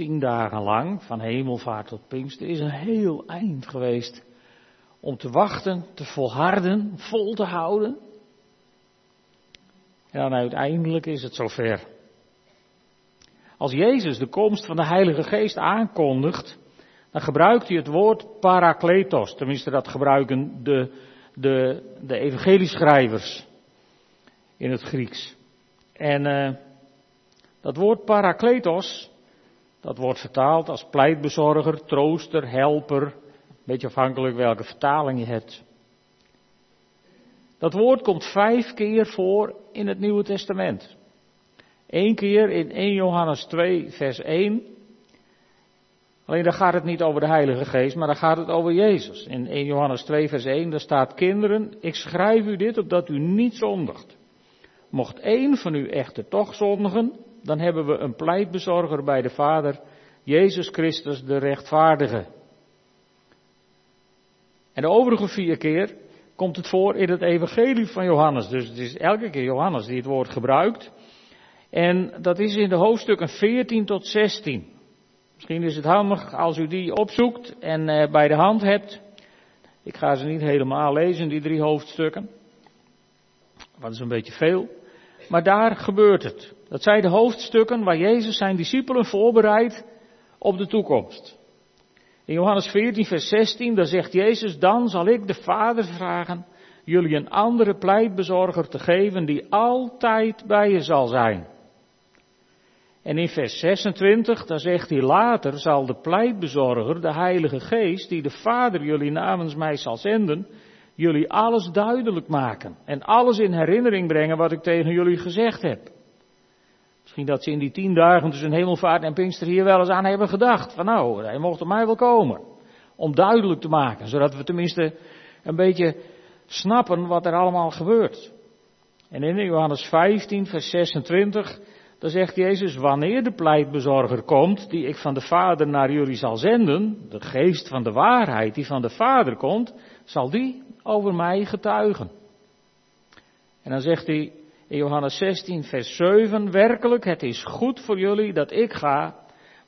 tien dagen lang, van hemelvaart tot Pinkster, is een heel eind geweest om te wachten, te volharden, vol te houden. Ja, en uiteindelijk is het zover. Als Jezus de komst van de Heilige Geest aankondigt, dan gebruikt hij het woord parakletos. Tenminste, dat gebruiken de, de, de evangelieschrijvers in het Grieks. En uh, dat woord parakletos, dat wordt vertaald als pleitbezorger, trooster, helper, beetje afhankelijk welke vertaling je hebt. Dat woord komt vijf keer voor in het Nieuwe Testament. Eén keer in 1 Johannes 2, vers 1. Alleen daar gaat het niet over de Heilige Geest, maar daar gaat het over Jezus. In 1 Johannes 2, vers 1, daar staat: Kinderen, ik schrijf u dit opdat u niet zondigt. Mocht één van u echter toch zondigen, dan hebben we een pleitbezorger bij de Vader, Jezus Christus de rechtvaardige. En de overige vier keer komt het voor in het evangelie van Johannes. Dus het is elke keer Johannes die het woord gebruikt. En dat is in de hoofdstukken 14 tot 16. Misschien is het handig als u die opzoekt en uh, bij de hand hebt. Ik ga ze niet helemaal lezen, die drie hoofdstukken. Wat is een beetje veel. Maar daar gebeurt het. Dat zijn de hoofdstukken waar Jezus zijn discipelen voorbereidt op de toekomst. In Johannes 14, vers 16, daar zegt Jezus, dan zal ik de Vader vragen jullie een andere pleitbezorger te geven die altijd bij je zal zijn. En in vers 26, daar zegt hij later zal de pleitbezorger, de Heilige Geest, die de Vader jullie namens mij zal zenden, jullie alles duidelijk maken en alles in herinnering brengen wat ik tegen jullie gezegd heb. Misschien dat ze in die tien dagen tussen hemelvaart en Pinkster hier wel eens aan hebben gedacht. Van nou, hij mocht er mij wel komen. Om duidelijk te maken, zodat we tenminste een beetje snappen wat er allemaal gebeurt. En in Johannes 15, vers 26, dan zegt Jezus, wanneer de pleitbezorger komt, die ik van de Vader naar jullie zal zenden, de geest van de waarheid die van de Vader komt, zal die over mij getuigen. En dan zegt hij in Johannes 16, vers 7, werkelijk, het is goed voor jullie dat ik ga,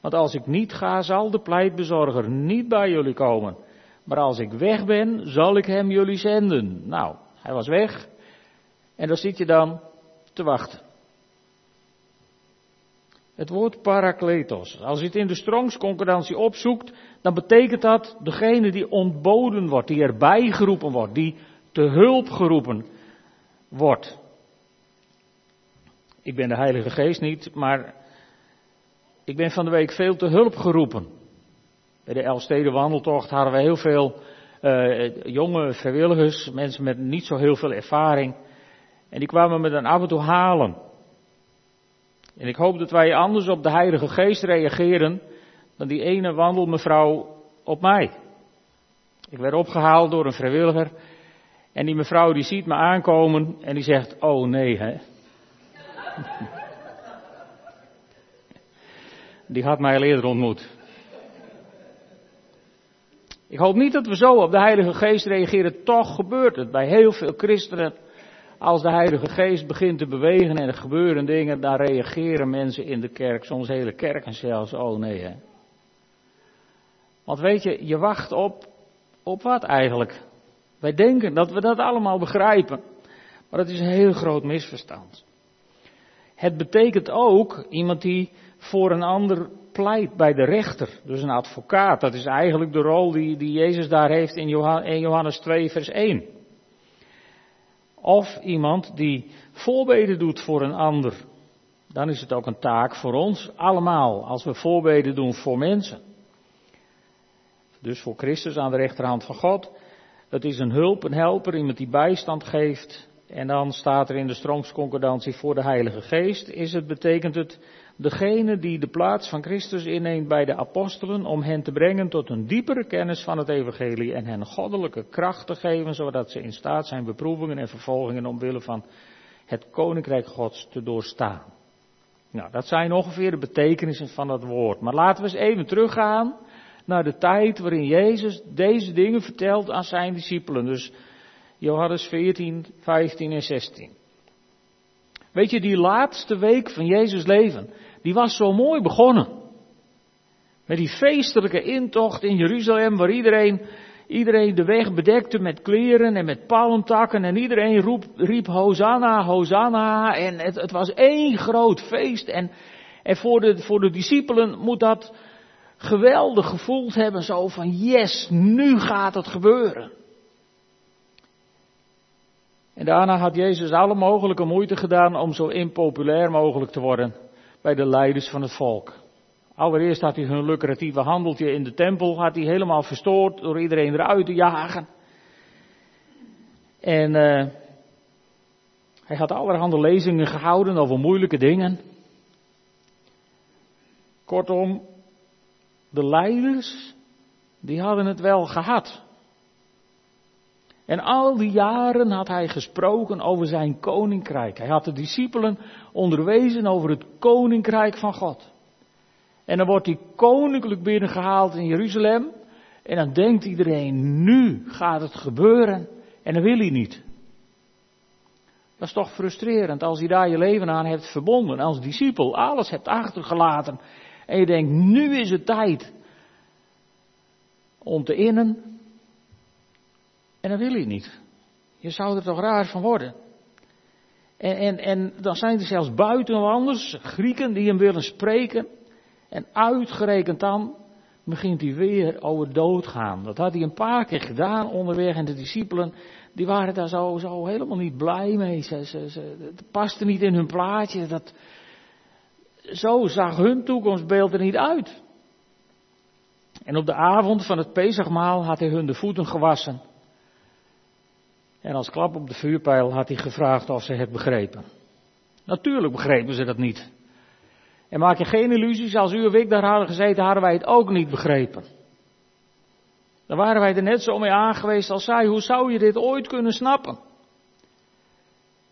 want als ik niet ga, zal de pleitbezorger niet bij jullie komen. Maar als ik weg ben, zal ik hem jullie zenden. Nou, hij was weg. En dan zit je dan te wachten. Het woord parakletos. Als je het in de Strongs concordantie opzoekt, dan betekent dat degene die ontboden wordt, die erbij geroepen wordt, die te hulp geroepen wordt. Ik ben de Heilige Geest niet, maar ik ben van de week veel te hulp geroepen. Bij de Elstede wandeltocht hadden we heel veel uh, jonge vrijwilligers, mensen met niet zo heel veel ervaring. En die kwamen me dan af en toe halen. En ik hoop dat wij anders op de Heilige Geest reageren dan die ene wandelmevrouw op mij. Ik werd opgehaald door een vrijwilliger en die mevrouw die ziet me aankomen en die zegt, oh nee hè. Die had mij al eerder ontmoet. Ik hoop niet dat we zo op de Heilige Geest reageren. Toch gebeurt het bij heel veel christenen. Als de Heilige Geest begint te bewegen en er gebeuren dingen, dan reageren mensen in de kerk, soms hele kerken zelfs, oh nee hè. Want weet je, je wacht op, op wat eigenlijk? Wij denken dat we dat allemaal begrijpen. Maar dat is een heel groot misverstand. Het betekent ook iemand die voor een ander pleit bij de rechter. Dus een advocaat. Dat is eigenlijk de rol die, die Jezus daar heeft in Johannes 2, vers 1. Of iemand die voorbeden doet voor een ander. Dan is het ook een taak voor ons allemaal. Als we voorbeden doen voor mensen. Dus voor Christus aan de rechterhand van God. Het is een hulp, een helper, iemand die bijstand geeft. En dan staat er in de strongsconcordantie voor de Heilige Geest. Is het, betekent het degene die de plaats van Christus inneemt bij de apostelen om hen te brengen tot een diepere kennis van het evangelie en hen goddelijke kracht te geven, zodat ze in staat zijn beproevingen en vervolgingen omwille van het koninkrijk Gods te doorstaan. Nou, dat zijn ongeveer de betekenissen van dat woord. Maar laten we eens even teruggaan naar de tijd waarin Jezus deze dingen vertelt aan zijn discipelen. Dus Johannes 14, 15 en 16. Weet je, die laatste week van Jezus leven, die was zo mooi begonnen. Met die feestelijke intocht in Jeruzalem, waar iedereen, iedereen de weg bedekte met kleren en met palmtakken. En iedereen roep, riep Hosanna, Hosanna. En het, het was één groot feest. En, en voor, de, voor de discipelen moet dat geweldig gevoeld hebben. Zo van, yes, nu gaat het gebeuren. En daarna had Jezus alle mogelijke moeite gedaan om zo impopulair mogelijk te worden bij de leiders van het volk. Allereerst had hij hun lucratieve handeltje in de tempel had hij helemaal verstoord door iedereen eruit te jagen. En uh, hij had allerhande lezingen gehouden over moeilijke dingen. Kortom, de leiders, die hadden het wel gehad. En al die jaren had hij gesproken over zijn koninkrijk. Hij had de discipelen onderwezen over het koninkrijk van God. En dan wordt hij koninklijk binnengehaald in Jeruzalem. En dan denkt iedereen, nu gaat het gebeuren. En dan wil hij niet. Dat is toch frustrerend als je daar je leven aan hebt verbonden. Als discipel alles hebt achtergelaten. En je denkt, nu is het tijd om te innen. En dan wil hij niet. Je zou er toch raar van worden. En, en, en dan zijn er zelfs buitenlanders, Grieken, die hem willen spreken. En uitgerekend dan begint hij weer over doodgaan. Dat had hij een paar keer gedaan onderweg en de discipelen, die waren daar zo, zo helemaal niet blij mee. Ze, ze, ze, het paste niet in hun plaatje. Dat, zo zag hun toekomstbeeld er niet uit. En op de avond van het Pesachmaal had hij hun de voeten gewassen. En als klap op de vuurpijl had hij gevraagd of ze het begrepen. Natuurlijk begrepen ze dat niet. En maak je geen illusies, als u of ik daar hadden gezeten, hadden wij het ook niet begrepen. Dan waren wij er net zo mee aangeweest als zij. Hoe zou je dit ooit kunnen snappen?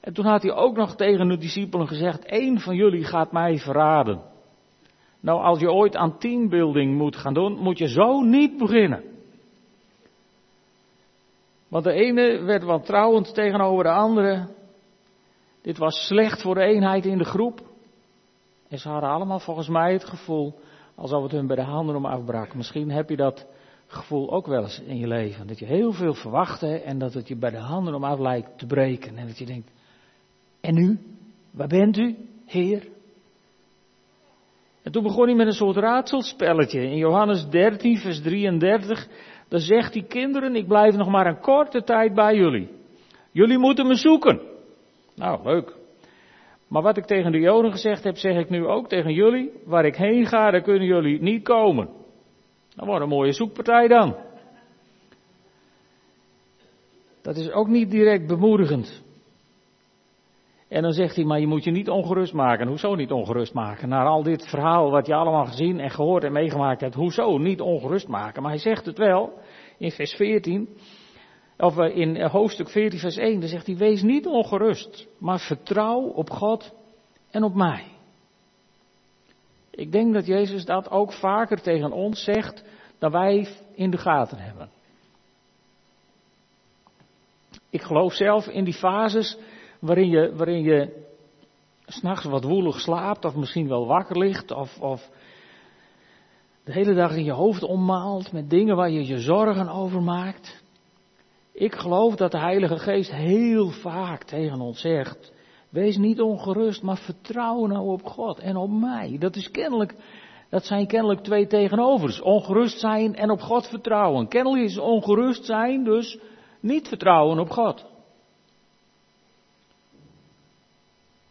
En toen had hij ook nog tegen de discipelen gezegd, één van jullie gaat mij verraden. Nou, als je ooit aan teambuilding moet gaan doen, moet je zo niet beginnen. Want de ene werd wantrouwend tegenover de andere. Dit was slecht voor de eenheid in de groep. En ze hadden allemaal volgens mij het gevoel alsof het hun bij de handen om afbrak. Misschien heb je dat gevoel ook wel eens in je leven. Dat je heel veel verwachtte en dat het je bij de handen om af lijkt te breken. En dat je denkt, en nu? Waar bent u, Heer? En toen begon hij met een soort raadselspelletje. In Johannes 13, vers 33, dan zegt hij, kinderen, ik blijf nog maar een korte tijd bij jullie. Jullie moeten me zoeken. Nou, leuk. Maar wat ik tegen de Joden gezegd heb, zeg ik nu ook tegen jullie. Waar ik heen ga, daar kunnen jullie niet komen. Dat wordt een mooie zoekpartij dan. Dat is ook niet direct bemoedigend. En dan zegt hij, maar je moet je niet ongerust maken. Hoezo niet ongerust maken? Na al dit verhaal wat je allemaal gezien en gehoord en meegemaakt hebt, hoezo niet ongerust maken? Maar hij zegt het wel in vers 14, of eh, in hoofdstuk 14 vers 1, dan zegt hij, wees niet ongerust, maar vertrouw op God en op mij. Ik denk dat Jezus dat ook vaker tegen ons zegt dan wij in de gaten hebben. Ik geloof zelf in die fases waarin je, waarin je s'nachts wat woelig slaapt, of misschien wel wakker ligt, of, of de hele dag in je hoofd ommaalt met dingen waar je je zorgen over maakt. Ik geloof dat de Heilige Geest heel vaak tegen ons zegt: Wees niet ongerust, maar vertrouw nou op God en op mij. Dat is kennelijk, dat zijn kennelijk twee tegenovers. Ongerust zijn en op God vertrouwen. Kennelijk is ongerust zijn dus niet vertrouwen op God.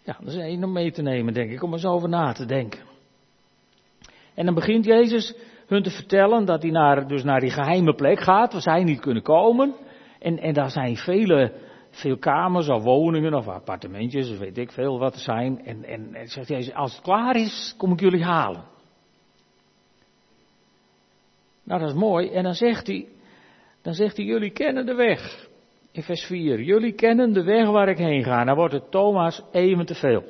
Ja, dat is één om mee te nemen, denk ik, om eens over na te denken. En dan begint Jezus hun te vertellen dat hij naar, dus naar die geheime plek gaat, waar zij niet kunnen komen. En, en daar zijn vele, veel kamers of woningen of appartementjes, weet ik veel wat er zijn. En, en, en zegt Jezus, als het klaar is, kom ik jullie halen. Nou, dat is mooi. En dan zegt hij, dan zegt hij, jullie kennen de weg. In vers 4, jullie kennen de weg waar ik heen ga. Dan wordt het Thomas even te veel.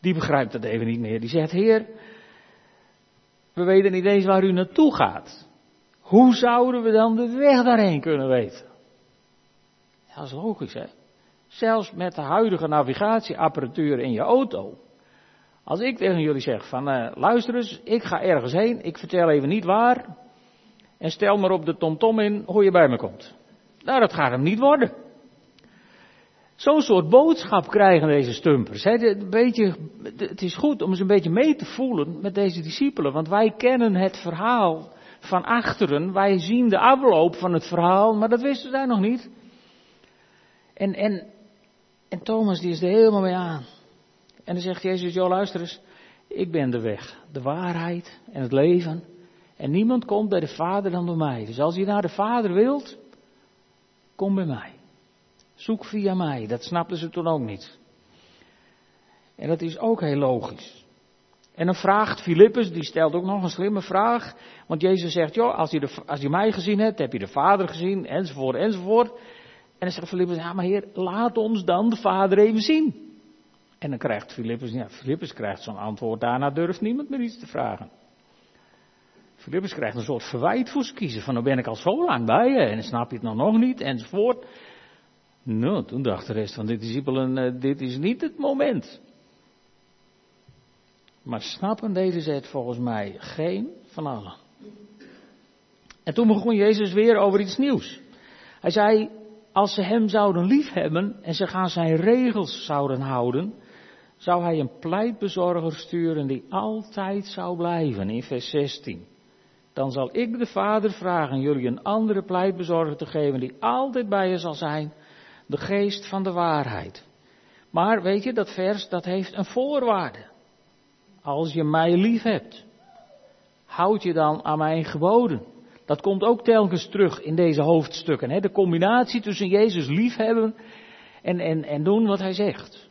Die begrijpt dat even niet meer. Die zegt, Heer, we weten niet eens waar u naartoe gaat. Hoe zouden we dan de weg daarheen kunnen weten? Dat is logisch, hè? Zelfs met de huidige navigatieapparatuur in je auto. Als ik tegen jullie zeg van uh, luister eens, ik ga ergens heen, ik vertel even niet waar. En stel maar op de tomtom in hoe je bij me komt. Nou, dat gaat hem niet worden. Zo'n soort boodschap krijgen deze stumpers. Een beetje, het is goed om eens een beetje mee te voelen met deze discipelen. Want wij kennen het verhaal van achteren. Wij zien de afloop van het verhaal, maar dat wisten zij nog niet. En, en, en Thomas die is er helemaal mee aan. En dan zegt Jezus, joh luister eens, ik ben de weg, de waarheid en het leven. En niemand komt bij de Vader dan bij mij. Dus als je naar de Vader wilt, kom bij mij. Zoek via mij. Dat snapten ze toen ook niet. En dat is ook heel logisch. En dan vraagt Filippus, die stelt ook nog een slimme vraag. Want Jezus zegt, joh, als je, de, als je mij gezien hebt, heb je de Vader gezien, enzovoort, enzovoort. En dan zegt Filippus, ja maar heer, laat ons dan de Vader even zien. En dan krijgt Filippus, ja, Filippus krijgt zo'n antwoord, daarna durft niemand meer iets te vragen. Filippus krijgt een soort verwijt voor ze kiezen, van nou ben ik al zo lang bij je en snap je het nou nog niet, enzovoort. Nou, toen dacht de rest van de discipelen, uh, dit is niet het moment. Maar snappen deden ze het volgens mij geen van allen. En toen begon Jezus weer over iets nieuws. Hij zei, als ze hem zouden liefhebben en ze gaan zijn regels zouden houden, zou hij een pleitbezorger sturen die altijd zou blijven, in vers 16. Dan zal ik de Vader vragen jullie een andere pleitbezorger te geven die altijd bij je zal zijn, de geest van de waarheid. Maar weet je, dat vers, dat heeft een voorwaarde. Als je mij lief hebt, houd je dan aan mijn geboden. Dat komt ook telkens terug in deze hoofdstukken. Hè? De combinatie tussen Jezus liefhebben en, en, en doen wat hij zegt.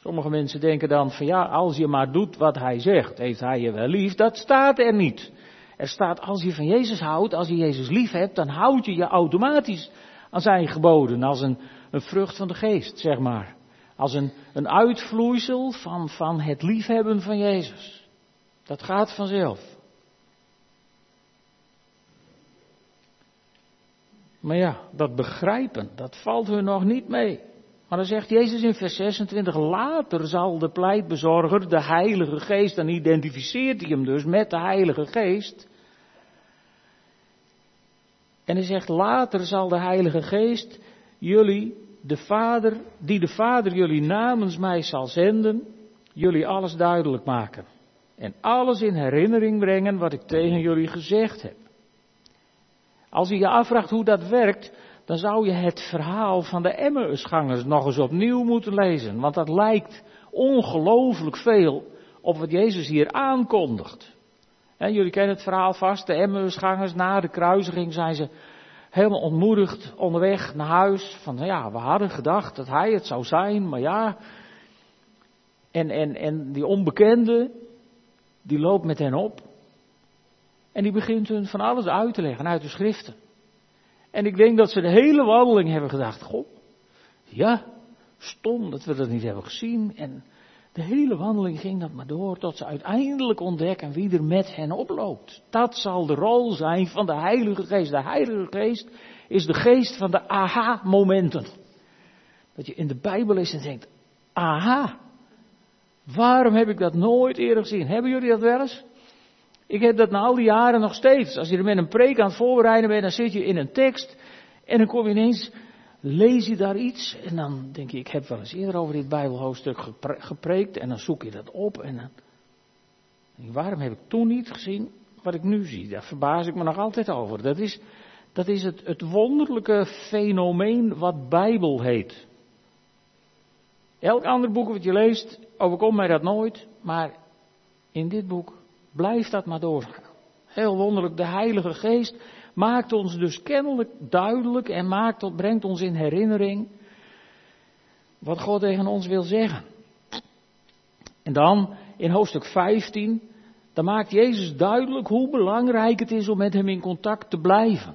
Sommige mensen denken dan van ja, als je maar doet wat hij zegt, heeft hij je wel lief. Dat staat er niet. Er staat als je van Jezus houdt, als je Jezus lief hebt, dan houd je je automatisch aan zijn geboden. Als een, een vrucht van de geest, zeg maar. Als een, een uitvloeisel van, van het liefhebben van Jezus. Dat gaat vanzelf. Maar ja, dat begrijpen, dat valt hun nog niet mee. Maar dan zegt Jezus in vers 26, later zal de pleitbezorger, de Heilige Geest, dan identificeert hij hem dus met de Heilige Geest. En hij zegt, later zal de Heilige Geest jullie, de Vader, die de Vader jullie namens mij zal zenden, jullie alles duidelijk maken. En alles in herinnering brengen wat ik tegen jullie gezegd heb. Als je je afvraagt hoe dat werkt, dan zou je het verhaal van de Emmausgangers nog eens opnieuw moeten lezen. Want dat lijkt ongelooflijk veel op wat Jezus hier aankondigt. Jullie kennen het verhaal vast, de Emmausgangers na de kruisiging zijn ze helemaal ontmoedigd onderweg naar huis. Van ja, we hadden gedacht dat hij het zou zijn, maar ja. En, en, en die onbekende, die loopt met hen op. En die begint hun van alles uit te leggen uit de schriften. En ik denk dat ze de hele wandeling hebben gedacht, goh, ja, stom dat we dat niet hebben gezien. En de hele wandeling ging dat maar door tot ze uiteindelijk ontdekken wie er met hen oploopt. Dat zal de rol zijn van de Heilige Geest. De Heilige Geest is de geest van de aha-momenten. Dat je in de Bijbel is en denkt, aha, waarom heb ik dat nooit eerder gezien? Hebben jullie dat wel eens? Ik heb dat na al die jaren nog steeds. Als je er met een preek aan het voorbereiden bent, dan zit je in een tekst en dan kom je ineens, lees je daar iets en dan denk je, ik heb wel eens eerder over dit Bijbelhoofdstuk gepreekt en dan zoek je dat op en dan, waarom heb ik toen niet gezien wat ik nu zie? Daar verbaas ik me nog altijd over. Dat is, dat is het, het wonderlijke fenomeen wat Bijbel heet. Elk ander boek wat je leest, overkomt mij dat nooit, maar in dit boek Blijf dat maar doorgaan. Heel wonderlijk, de Heilige Geest maakt ons dus kennelijk duidelijk en maakt, brengt ons in herinnering wat God tegen ons wil zeggen. En dan in hoofdstuk 15, dan maakt Jezus duidelijk hoe belangrijk het is om met Hem in contact te blijven.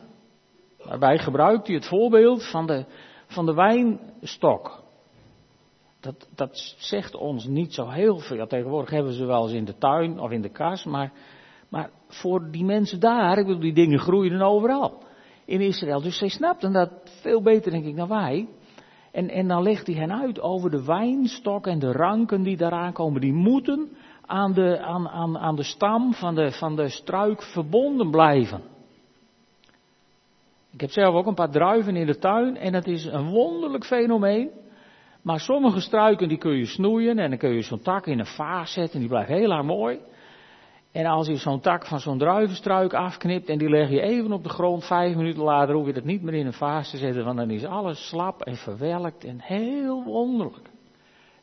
Daarbij gebruikt hij het voorbeeld van de, van de wijnstok dat, dat zegt ons niet zo heel veel. Tegenwoordig hebben ze wel eens in de tuin of in de kas, maar, maar voor die mensen daar, ik bedoel, die dingen groeien overal in Israël. Dus zij snapten dat veel beter, denk ik, dan wij. En, en dan legt hij hen uit over de wijnstok en de ranken die daaraan komen. Die moeten aan de, aan, aan, aan de stam van de, van de struik verbonden blijven. Ik heb zelf ook een paar druiven in de tuin en het is een wonderlijk fenomeen. Maar sommige struiken die kun je snoeien en dan kun je zo'n tak in een vaas zetten en die blijft heel lang mooi. En als je zo'n tak van zo'n druivenstruik afknipt en die leg je even op de grond, vijf minuten later hoef je dat niet meer in een vaas te zetten, want dan is alles slap en verwelkt en heel wonderlijk.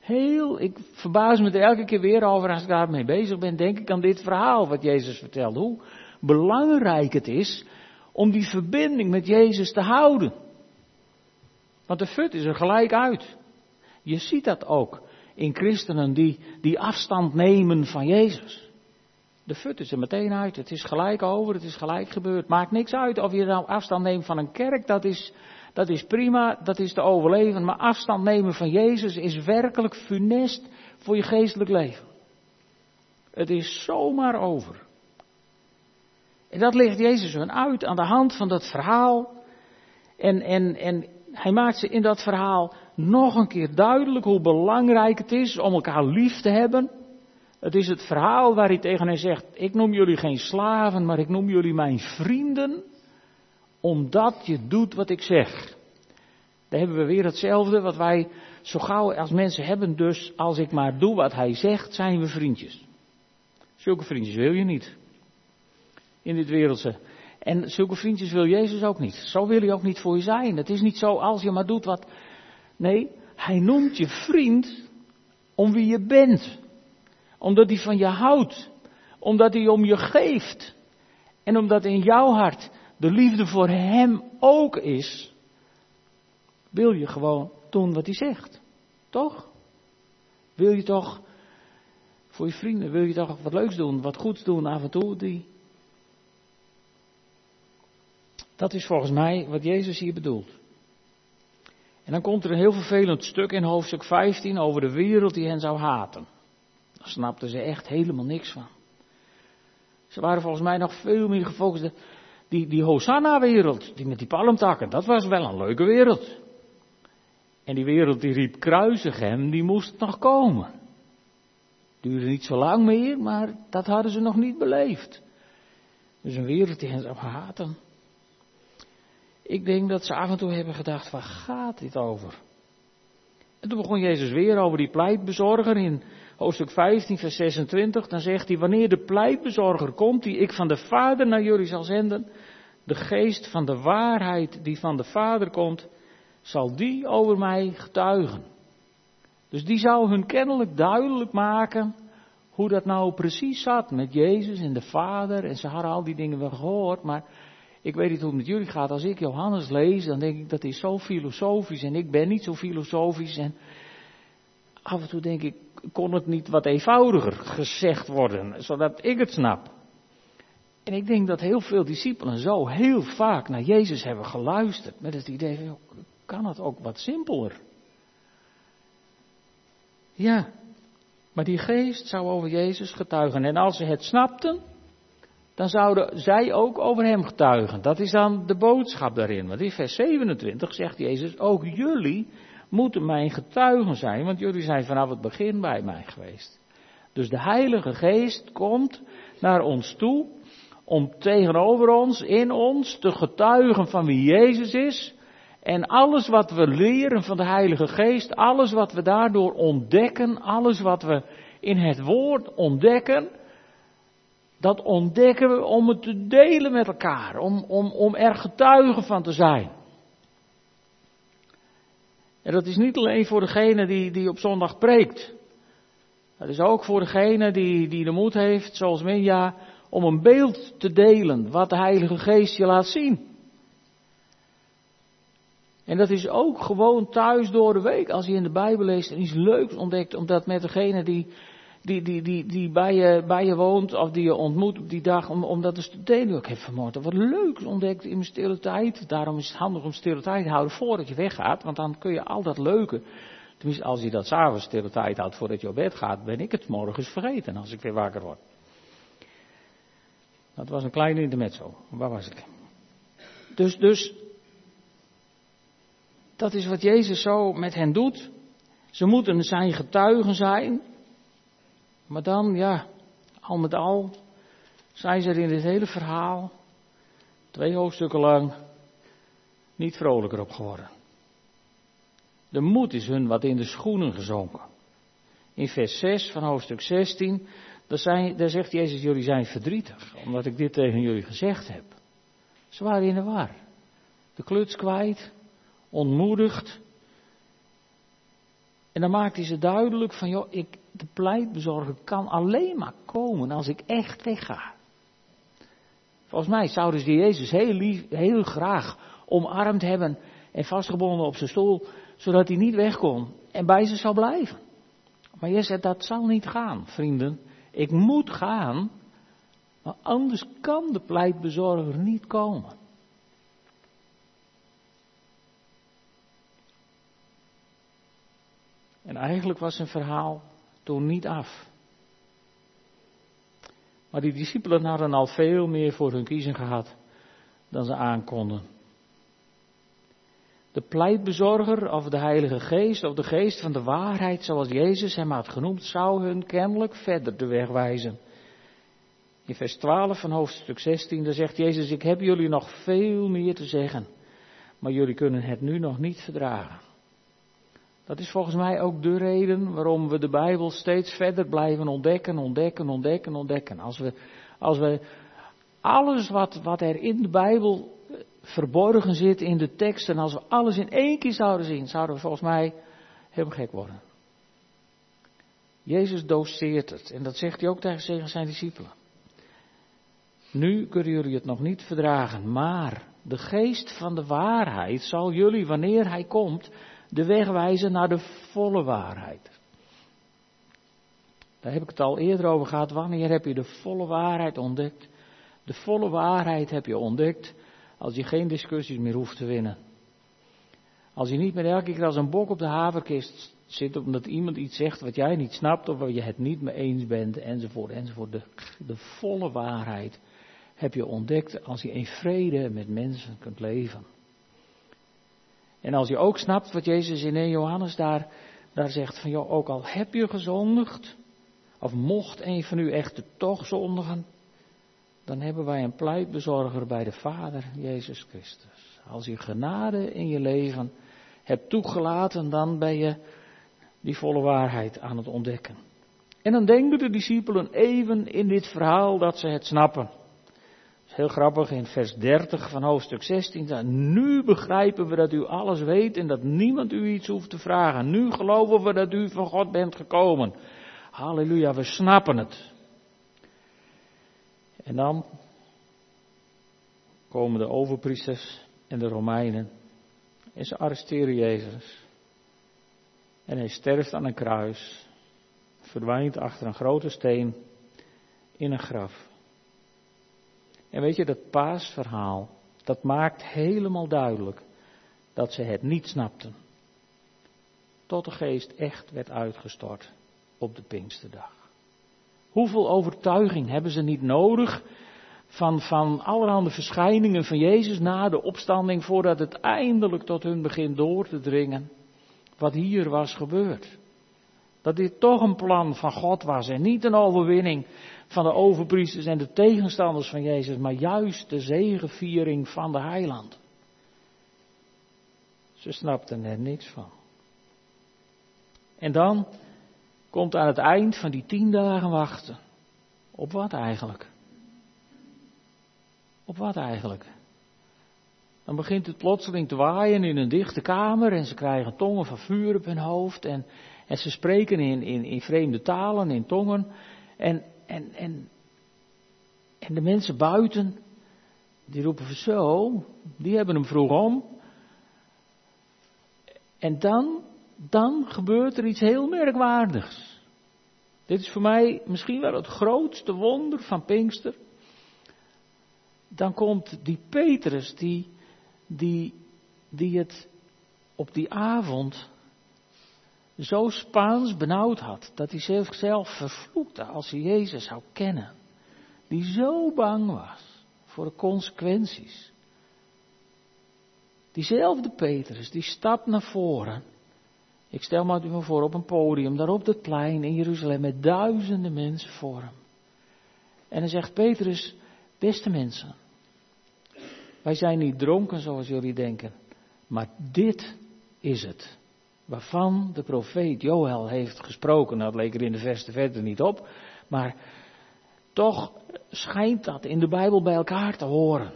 Heel, ik verbaas me er elke keer weer over als ik daarmee bezig ben, denk ik aan dit verhaal wat Jezus vertelde. Hoe belangrijk het is om die verbinding met Jezus te houden. Want de fut is er gelijk uit. Je ziet dat ook in christenen die, die afstand nemen van Jezus. De fut is er meteen uit. Het is gelijk over, het is gelijk gebeurd. Maakt niks uit of je nou afstand neemt van een kerk, dat is, dat is prima, dat is te overleven. Maar afstand nemen van Jezus is werkelijk funest voor je geestelijk leven. Het is zomaar over. En dat legt Jezus hun uit aan de hand van dat verhaal. En, en, en hij maakt ze in dat verhaal nog een keer duidelijk hoe belangrijk het is om elkaar lief te hebben. Het is het verhaal waar hij tegen hen zegt, ik noem jullie geen slaven, maar ik noem jullie mijn vrienden, omdat je doet wat ik zeg. Daar hebben we weer hetzelfde wat wij zo gauw als mensen hebben, dus als ik maar doe wat hij zegt, zijn we vriendjes. Zulke vriendjes wil je niet. In dit wereldse. En zulke vriendjes wil Jezus ook niet. Zo wil hij ook niet voor je zijn. Het is niet zo als je maar doet wat. Nee, hij noemt je vriend om wie je bent omdat hij van je houdt. Omdat hij om je geeft. En omdat in jouw hart de liefde voor hem ook is. Wil je gewoon doen wat hij zegt. Toch? Wil je toch voor je vrienden, wil je toch wat leuks doen, wat goeds doen af en toe? Die... Dat is volgens mij wat Jezus hier bedoelt. En dan komt er een heel vervelend stuk in hoofdstuk 15 over de wereld die hen zou haten. Daar snapten ze echt helemaal niks van. Ze waren volgens mij nog veel meer gefocust. Die, die Hosanna-wereld, die met die palmtakken, dat was wel een leuke wereld. En die wereld die riep kruisig hem, die moest nog komen. Duurde niet zo lang meer, maar dat hadden ze nog niet beleefd. Dus een wereld die hen zou haten. Ik denk dat ze af en toe hebben gedacht, waar gaat dit over? En toen begon Jezus weer over die pleitbezorger in hoofdstuk 15, vers 26, dan zegt hij, wanneer de pleitbezorger komt, die ik van de Vader naar jullie zal zenden, de geest van de waarheid die van de Vader komt, zal die over mij getuigen. Dus die zou hun kennelijk duidelijk maken hoe dat nou precies zat met Jezus en de Vader. En ze hadden al die dingen wel gehoord, maar ik weet niet hoe het met jullie gaat. Als ik Johannes lees, dan denk ik dat is zo filosofisch en ik ben niet zo filosofisch. En af en toe denk ik, kon het niet wat eenvoudiger gezegd worden, zodat ik het snap. En ik denk dat heel veel discipelen zo heel vaak naar Jezus hebben geluisterd met het idee van, kan het ook wat simpeler? Ja, maar die geest zou over Jezus getuigen. En als ze het snapten, dan zouden zij ook over hem getuigen. Dat is dan de boodschap daarin. Want in vers 27 zegt Jezus, ook jullie moeten mijn getuigen zijn, want jullie zijn vanaf het begin bij mij geweest. Dus de Heilige Geest komt naar ons toe om tegenover ons, in ons, te getuigen van wie Jezus is. En alles wat we leren van de Heilige Geest, alles wat we daardoor ontdekken, alles wat we in het Woord ontdekken, dat ontdekken we om het te delen met elkaar, om, om, om er getuigen van te zijn. En dat is niet alleen voor degene die, die op zondag preekt. Dat is ook voor degene die, die de moed heeft, zoals Minja, om een beeld te delen wat de Heilige Geest je laat zien. En dat is ook gewoon thuis door de week, als je in de Bijbel leest en iets leuks ontdekt, omdat met degene die, die, die, die, die bij, je, bij je woont of die je ontmoet op die dag, om, om dat eens te delen. Ik heb vanmorgen wat leuks ontdekt in mijn stille tijd. Daarom is het handig om stille tijd te houden voordat je weggaat, want dan kun je al dat leuke, tenminste als je dat s'avonds stille tijd houdt voordat je op bed gaat, ben ik het morgens vergeten als ik weer wakker word. Dat was een kleine intermezzo. Waar was ik? Dus, dus dat is wat Jezus zo met hen doet. Ze moeten zijn getuigen zijn. Maar dan, ja, al met al, zijn ze er in dit hele verhaal, twee hoofdstukken lang, niet vrolijker op geworden. De moed is hun wat in de schoenen gezonken. In vers 6 van hoofdstuk 16, daar, zijn, daar zegt Jezus, jullie zijn verdrietig, omdat ik dit tegen jullie gezegd heb. Ze waren in de war. De kluts kwijt, ontmoedigd. En dan maakt hij ze duidelijk van, joh, ik, de pleitbezorger kan alleen maar komen als ik echt wegga. Volgens mij zouden ze Jezus heel, lief, heel graag omarmd hebben en vastgebonden op zijn stoel, zodat hij niet weg kon en bij ze zou blijven. Maar Jezus zegt, dat zal niet gaan, vrienden. Ik moet gaan, maar anders kan de pleitbezorger niet komen. Eigenlijk was zijn verhaal toen niet af. Maar die discipelen hadden al veel meer voor hun kiezen gehad dan ze aankonden. De pleitbezorger of de Heilige Geest of de Geest van de waarheid, zoals Jezus hem had genoemd, zou hun kennelijk verder de weg wijzen. In vers 12 van hoofdstuk 16, daar zegt Jezus, ik heb jullie nog veel meer te zeggen, maar jullie kunnen het nu nog niet verdragen. Dat is volgens mij ook de reden waarom we de Bijbel steeds verder blijven ontdekken, ontdekken, ontdekken, ontdekken. Als we, als we alles wat, wat er in de Bijbel verborgen zit in de tekst en als we alles in één keer zouden zien, zouden we volgens mij helemaal gek worden. Jezus doseert het en dat zegt hij ook tegen zijn discipelen. Nu kunnen jullie het nog niet verdragen, maar de geest van de waarheid zal jullie, wanneer hij komt, de weg wijzen naar de volle waarheid. Daar heb ik het al eerder over gehad. Wanneer heb je de volle waarheid ontdekt? De volle waarheid heb je ontdekt als je geen discussies meer hoeft te winnen. Als je niet meer elke keer als een bok op de haverkist zit omdat iemand iets zegt wat jij niet snapt of waar je het niet mee eens bent enzovoort enzovoort. De, de volle waarheid heb je ontdekt als je in vrede met mensen kunt leven. En als je ook snapt wat Jezus in 1 Johannes daar, daar zegt van joh, ook al heb je gezondigd, of mocht een van u echter toch zondigen, dan hebben wij een pleitbezorger bij de Vader, Jezus Christus. Als je genade in je leven hebt toegelaten, dan ben je die volle waarheid aan het ontdekken. En dan denken de discipelen even in dit verhaal dat ze het snappen. Heel grappig in vers 30 van hoofdstuk 16. Nu begrijpen we dat u alles weet en dat niemand u iets hoeft te vragen. Nu geloven we dat u van God bent gekomen. Halleluja, we snappen het. En dan komen de overpriesters en de Romeinen en ze arresteren Jezus. En hij sterft aan een kruis, verdwijnt achter een grote steen in een graf. En weet je, dat paasverhaal, dat maakt helemaal duidelijk dat ze het niet snapten. Tot de geest echt werd uitgestort op de Pinksterdag. Hoeveel overtuiging hebben ze niet nodig van, van allerhande verschijningen van Jezus na de opstanding voordat het eindelijk tot hun begint door te dringen wat hier was gebeurd. Dat dit toch een plan van God was en niet een overwinning van de overpriesters en de tegenstanders van Jezus, maar juist de zegeviering van de heiland. Ze snapten er niks van. En dan komt aan het eind van die tien dagen wachten. Op wat eigenlijk? Op wat eigenlijk? Dan begint het plotseling te waaien in een dichte kamer en ze krijgen tongen van vuur op hun hoofd en, en ze spreken in, in, in vreemde talen, in tongen. En, en, en, en de mensen buiten, die roepen zo, die hebben hem vroeg om. En dan, dan gebeurt er iets heel merkwaardigs. Dit is voor mij misschien wel het grootste wonder van Pinkster. Dan komt die Petrus, die, die, die het op die avond zo Spaans benauwd had, dat hij zichzelf vervloekte als hij Jezus zou kennen. Die zo bang was voor de consequenties. Diezelfde Petrus, die stapt naar voren. Ik stel me u voor op een podium, daar op het plein in Jeruzalem, met duizenden mensen voor hem. En dan zegt Petrus, beste mensen, wij zijn niet dronken zoals jullie denken, maar dit is het. Waarvan de profeet Joël heeft gesproken. Dat leek er in de verste verder niet op. Maar toch schijnt dat in de Bijbel bij elkaar te horen.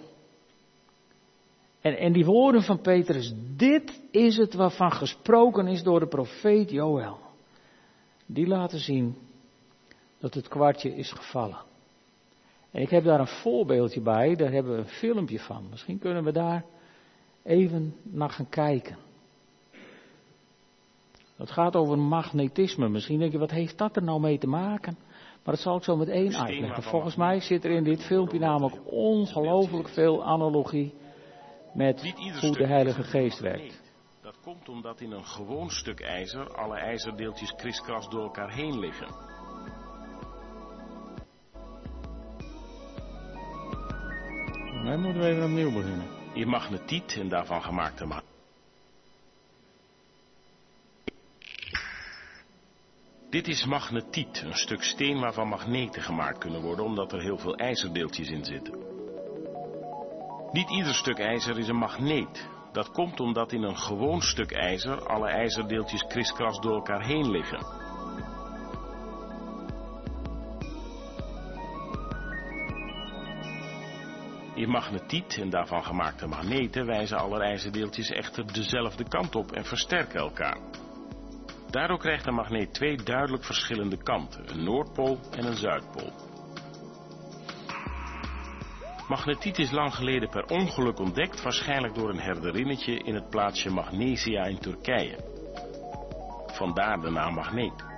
En, en die woorden van Petrus, dit is het waarvan gesproken is door de profeet Joël. Die laten zien dat het kwartje is gevallen. En ik heb daar een voorbeeldje bij, daar hebben we een filmpje van. Misschien kunnen we daar even naar gaan kijken. Het gaat over magnetisme. Misschien denk je, wat heeft dat er nou mee te maken? Maar dat zal ik zo meteen uitleggen. Volgens mij zit er in dit filmpje namelijk ongelooflijk veel analogie met hoe de Heilige Geest werkt. Dat komt omdat in een gewoon stuk ijzer alle ijzerdeeltjes kriskras door elkaar heen liggen. Wij moeten we even opnieuw beginnen. In magnetiet en daarvan gemaakte ma Dit is magnetiet, een stuk steen waarvan magneten gemaakt kunnen worden omdat er heel veel ijzerdeeltjes in zitten. Niet ieder stuk ijzer is een magneet. Dat komt omdat in een gewoon stuk ijzer alle ijzerdeeltjes kriskras door elkaar heen liggen. In magnetiet en daarvan gemaakte magneten wijzen alle ijzerdeeltjes echter dezelfde kant op en versterken elkaar. Daardoor krijgt een magneet twee duidelijk verschillende kanten, een noordpool en een zuidpool. Magnetiet is lang geleden per ongeluk ontdekt, waarschijnlijk door een herderinnetje in het plaatsje Magnesia in Turkije. Vandaar de naam magneet.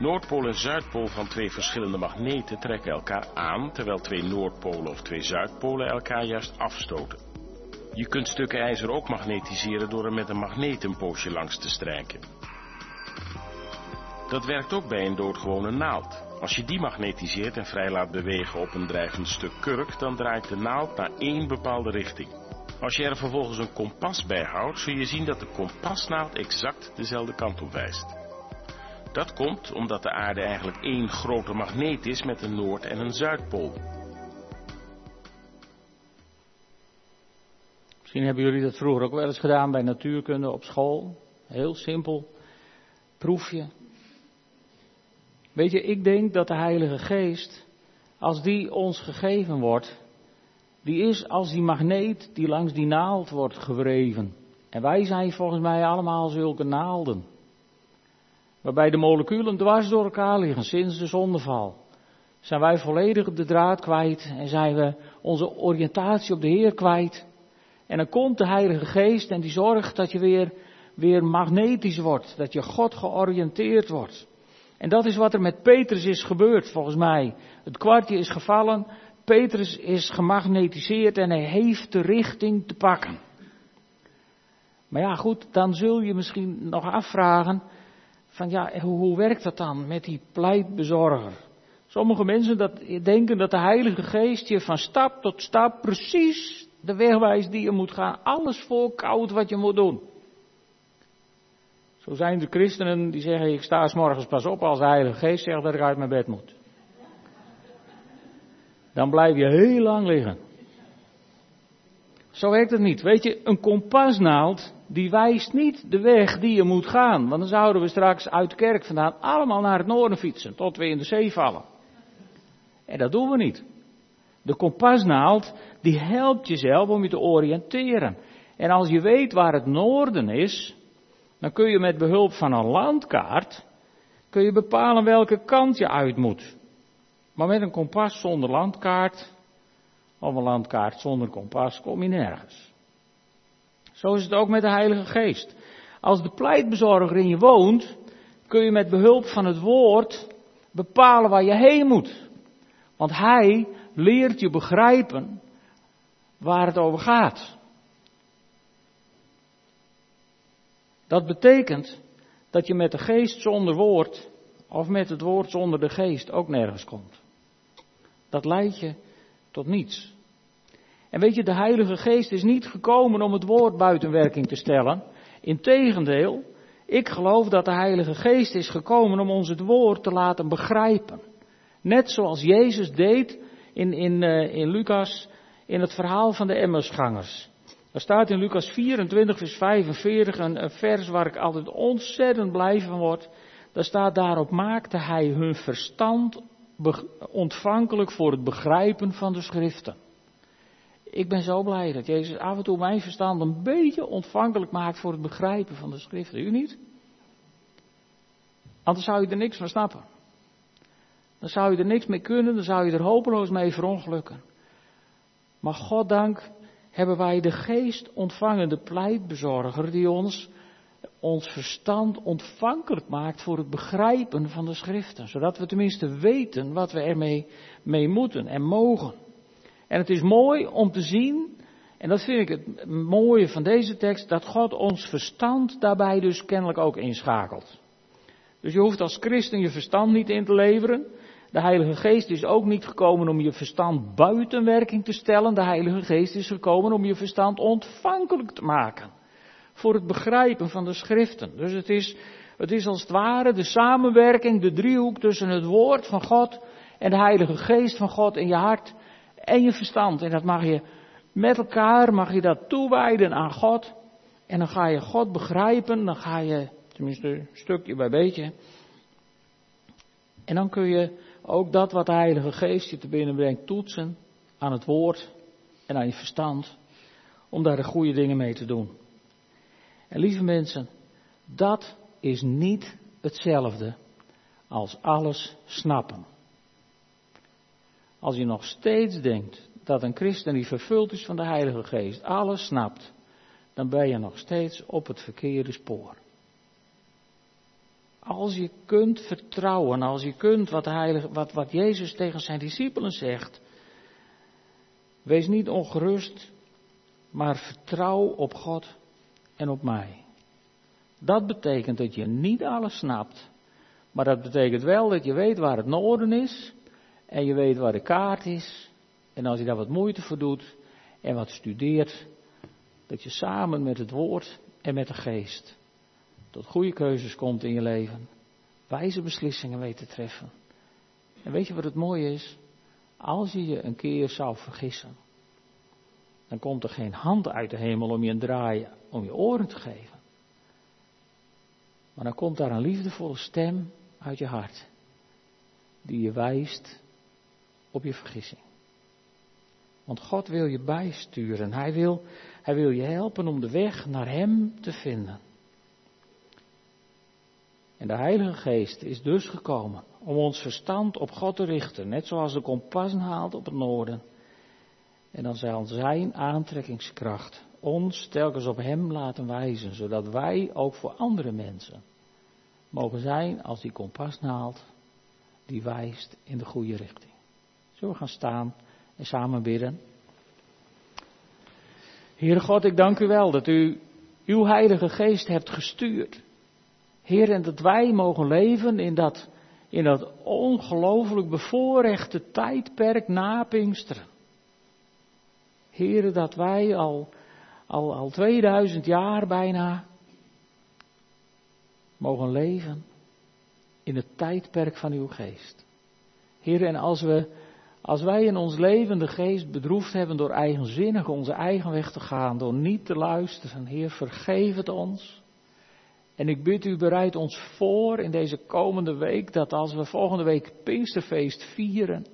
Noordpool en Zuidpool van twee verschillende magneten trekken elkaar aan, terwijl twee Noordpolen of twee Zuidpolen elkaar juist afstoten. Je kunt stukken ijzer ook magnetiseren door er met een magneet een poosje langs te strijken. Dat werkt ook bij een doodgewone naald. Als je die magnetiseert en vrij laat bewegen op een drijvend stuk kurk, dan draait de naald naar één bepaalde richting. Als je er vervolgens een kompas bij houdt, zul je zien dat de kompasnaald exact dezelfde kant op wijst. Dat komt omdat de aarde eigenlijk één grote magneet is met een Noord- en een Zuidpool. Misschien hebben jullie dat vroeger ook wel eens gedaan bij natuurkunde op school. Heel simpel. Proefje. Weet je, ik denk dat de Heilige Geest, als die ons gegeven wordt, die is als die magneet die langs die naald wordt gewreven. En wij zijn volgens mij allemaal zulke naalden. Waarbij de moleculen dwars door elkaar liggen sinds de zondeval. Zijn wij volledig de draad kwijt en zijn we onze oriëntatie op de Heer kwijt. En dan komt de Heilige Geest en die zorgt dat je weer, weer magnetisch wordt. Dat je God georiënteerd wordt. En dat is wat er met Petrus is gebeurd, volgens mij. Het kwartje is gevallen, Petrus is gemagnetiseerd en hij heeft de richting te pakken. Maar ja, goed, dan zul je misschien nog afvragen, van ja, hoe, hoe werkt dat dan met die pleitbezorger? Sommige mensen dat, denken dat de Heilige Geest je van stap tot stap precies de weg wijst die je moet gaan. Alles voorkoudt wat je moet doen. Zo zijn de christenen die zeggen, ik sta s morgens pas op als de Heilige Geest zegt dat ik uit mijn bed moet. Dan blijf je heel lang liggen. Zo werkt het niet. Weet je, een kompasnaald, die wijst niet de weg die je moet gaan. Want dan zouden we straks uit de kerk vandaan allemaal naar het noorden fietsen, tot we in de zee vallen. En dat doen we niet. De kompasnaald, die helpt jezelf om je te oriënteren. En als je weet waar het noorden is, dan kun je met behulp van een landkaart, kun je bepalen welke kant je uit moet. Maar met een kompas zonder landkaart, of een landkaart zonder kompas, kom je nergens. Zo is het ook met de Heilige Geest. Als de pleitbezorger in je woont, kun je met behulp van het woord bepalen waar je heen moet. Want hij leert je begrijpen waar het over gaat. Dat betekent dat je met de geest zonder woord, of met het woord zonder de geest ook nergens komt. Dat leidt je tot niets. En weet je, de Heilige Geest is niet gekomen om het woord buiten werking te stellen. Integendeel, ik geloof dat de Heilige Geest is gekomen om ons het woord te laten begrijpen. Net zoals Jezus deed in, in, uh, in Lucas, in het verhaal van de Emmersgangers. Er staat in Lucas 24, vers 45, een, een vers waar ik altijd ontzettend blij van word. Daar staat daarop maakte hij hun verstand ontvankelijk voor het begrijpen van de schriften. Ik ben zo blij dat Jezus af en toe mijn verstand een beetje ontvankelijk maakt voor het begrijpen van de schriften. U niet? Anders zou je er niks van snappen. Dan zou je er niks mee kunnen, dan zou je er hopeloos mee verongelukken. Maar God dank hebben wij de geest ontvangen, de pleitbezorger die ons, ons verstand ontvankelijk maakt voor het begrijpen van de schriften. Zodat we tenminste weten wat we ermee mee moeten en mogen. En het is mooi om te zien, en dat vind ik het mooie van deze tekst, dat God ons verstand daarbij dus kennelijk ook inschakelt. Dus je hoeft als christen je verstand niet in te leveren. De Heilige Geest is ook niet gekomen om je verstand buiten werking te stellen. De Heilige Geest is gekomen om je verstand ontvankelijk te maken. Voor het begrijpen van de schriften. Dus het is, het is als het ware de samenwerking, de driehoek tussen het woord van God en de Heilige Geest van God in je hart en je verstand. En dat mag je met elkaar, mag je dat toewijden aan God. En dan ga je God begrijpen, dan ga je, tenminste stukje bij beetje. En dan kun je ook dat wat de Heilige Geest je te binnen brengt toetsen aan het woord en aan je verstand. Om daar de goede dingen mee te doen. En lieve mensen, dat is niet hetzelfde als alles snappen. Als je nog steeds denkt dat een christen die vervuld is van de Heilige Geest alles snapt, dan ben je nog steeds op het verkeerde spoor. Als je kunt vertrouwen, als je kunt wat, Heilige, wat, wat Jezus tegen zijn discipelen zegt, wees niet ongerust, maar vertrouw op God en op mij. Dat betekent dat je niet alles snapt, maar dat betekent wel dat je weet waar het noorden is en je weet waar de kaart is. En als je daar wat moeite voor doet en wat studeert, dat je samen met het woord en met de geest tot goede keuzes komt in je leven. Wijze beslissingen weet te treffen. En weet je wat het mooie is? Als je je een keer zou vergissen, dan komt er geen hand uit de hemel om je een draai om je oren te geven. Maar dan komt daar een liefdevolle stem uit je hart, die je wijst op je vergissing. Want God wil je bijsturen. Hij wil, hij wil je helpen om de weg naar Hem te vinden. En de Heilige Geest is dus gekomen om ons verstand op God te richten, net zoals de kompas haalt op het noorden. En dan zal zijn aantrekkingskracht ons telkens op Hem laten wijzen, zodat wij ook voor andere mensen mogen zijn als die kompasnaald die wijst in de goede richting. Zullen we gaan staan en samen bidden? Heere God, ik dank u wel dat u uw Heilige Geest hebt gestuurd Heer, en dat wij mogen leven in dat, in dat ongelooflijk bevoorrechte tijdperk na Pinksteren. Heer, dat wij al, al, al 2000 jaar bijna mogen leven in het tijdperk van uw geest. Heer, en als, we, als wij in ons leven de geest bedroefd hebben door eigenzinnig onze eigen weg te gaan, door niet te luisteren, Heer, vergeef het ons. En ik bid u, bereid ons voor in deze komende week, dat als we volgende week Pinksterfeest vieren,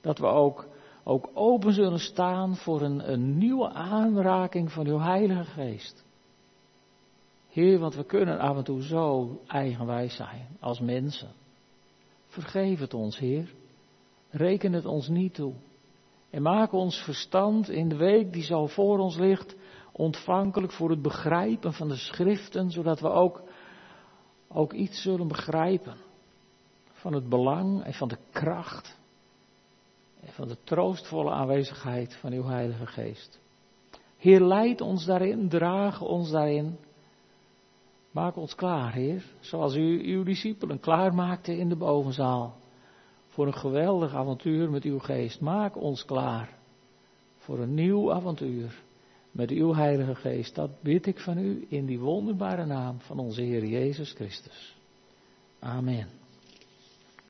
dat we ook, ook open zullen staan voor een, een nieuwe aanraking van uw Heilige Geest. Heer, want we kunnen af en toe zo eigenwijs zijn als mensen. Vergeef het ons, Heer. Reken het ons niet toe. En maak ons verstand in de week die zo voor ons ligt ontvankelijk voor het begrijpen van de schriften, zodat we ook, ook iets zullen begrijpen van het belang en van de kracht en van de troostvolle aanwezigheid van uw Heilige Geest. Heer, leid ons daarin, draag ons daarin. Maak ons klaar, Heer, zoals u uw discipelen klaarmaakte in de bovenzaal. Voor een geweldig avontuur met uw geest. Maak ons klaar voor een nieuw avontuur met uw Heilige Geest. Dat bid ik van u in die wonderbare naam van onze Heer Jezus Christus. Amen.